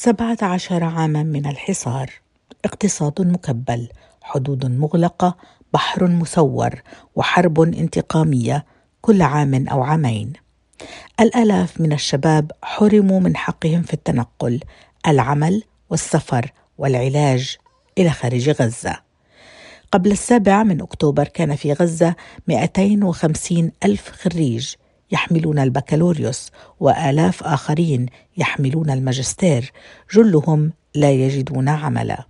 سبعة عشر عاما من الحصار. اقتصاد مكبل حدود مغلقة بحر مسور وحرب انتقامية كل عام أو عامين. الآلاف من الشباب حرموا من حقهم في التنقل العمل والسفر والعلاج إلى خارج غزة. قبل السابع من أكتوبر كان في غزة 250 ألف خريج يحملون البكالوريوس وآلاف آخرين يحملون الماجستير جلهم لا يجدون عملا.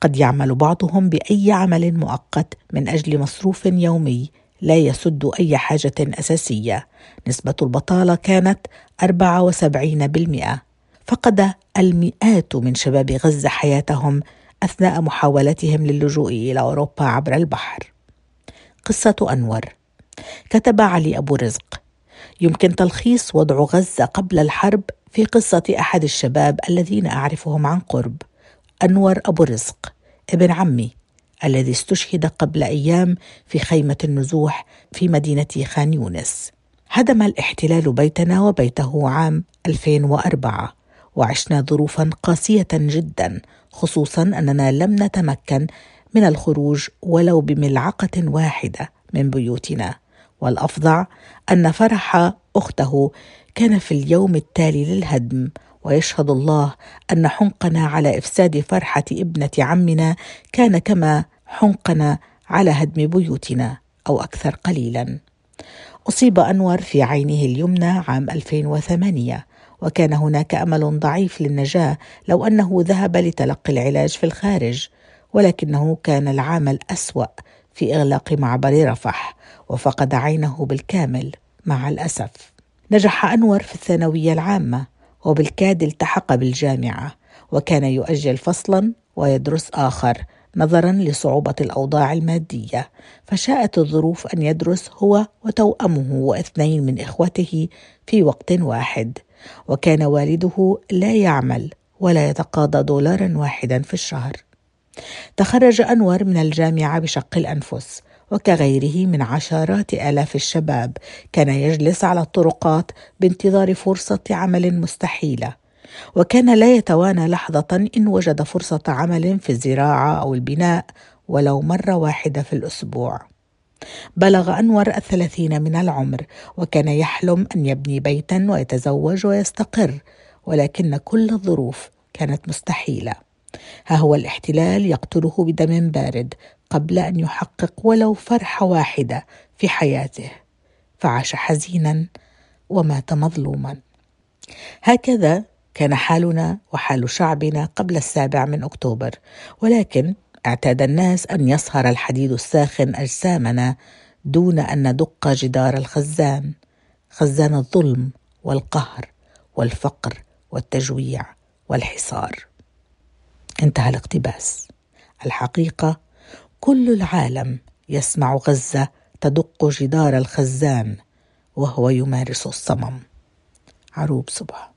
قد يعمل بعضهم بأي عمل مؤقت من أجل مصروف يومي لا يسد أي حاجة أساسية. نسبة البطالة كانت 74% فقد المئات من شباب غزة حياتهم أثناء محاولتهم للجوء إلى أوروبا عبر البحر. قصة أنور. كتب علي أبو رزق. يمكن تلخيص وضع غزة قبل الحرب في قصة أحد الشباب الذين أعرفهم عن قرب أنور أبو رزق ابن عمي الذي استشهد قبل أيام في خيمة النزوح في مدينة خان يونس. هدم الاحتلال بيتنا وبيته عام 2004 وعشنا ظروفا قاسية جدا خصوصا أننا لم نتمكن من الخروج ولو بملعقة واحدة من بيوتنا. والأفظع أن فرح أخته كان في اليوم التالي للهدم ويشهد الله أن حنقنا على إفساد فرحة ابنة عمنا كان كما حنقنا على هدم بيوتنا أو أكثر قليلا. أصيب أنور في عينه اليمنى عام 2008 وكان هناك أمل ضعيف للنجاة لو أنه ذهب لتلقي العلاج في الخارج ولكنه كان العام الاسوا في إغلاق معبر رفح وفقد عينه بالكامل مع الأسف. نجح أنور في الثانوية العامة وبالكاد التحق بالجامعة وكان يؤجل فصلا ويدرس آخر نظرا لصعوبة الأوضاع المادية. فشاءت الظروف أن يدرس هو وتوأمه واثنين من إخوته في وقت واحد. وكان والده لا يعمل ولا يتقاضى دولارا واحدا في الشهر. تخرج أنور من الجامعة بشق الأنفس وكغيره من عشرات آلاف الشباب. كان يجلس على الطرقات بانتظار فرصة عمل مستحيلة. وكان لا يتوانى لحظة إن وجد فرصة عمل في الزراعة أو البناء ولو مرة واحدة في الأسبوع. بلغ أنور الثلاثين من العمر وكان يحلم أن يبني بيتا ويتزوج ويستقر ولكن كل الظروف كانت مستحيلة. ها هو الاحتلال يقتله بدم بارد قبل أن يحقق ولو فرحه واحدة في حياته. فعاش حزينا ومات مظلوما. هكذا كان حالنا وحال شعبنا قبل السابع من أكتوبر ولكن اعتاد الناس أن يصهر الحديد الساخن أجسامنا دون أن ندق جدار الخزان خزان الظلم والقهر والفقر والتجويع والحصار. انتهى الاقتباس الحقيقة كل العالم يسمع غزة تدق جدار الخزان وهو يمارس الصمم. عروب صبح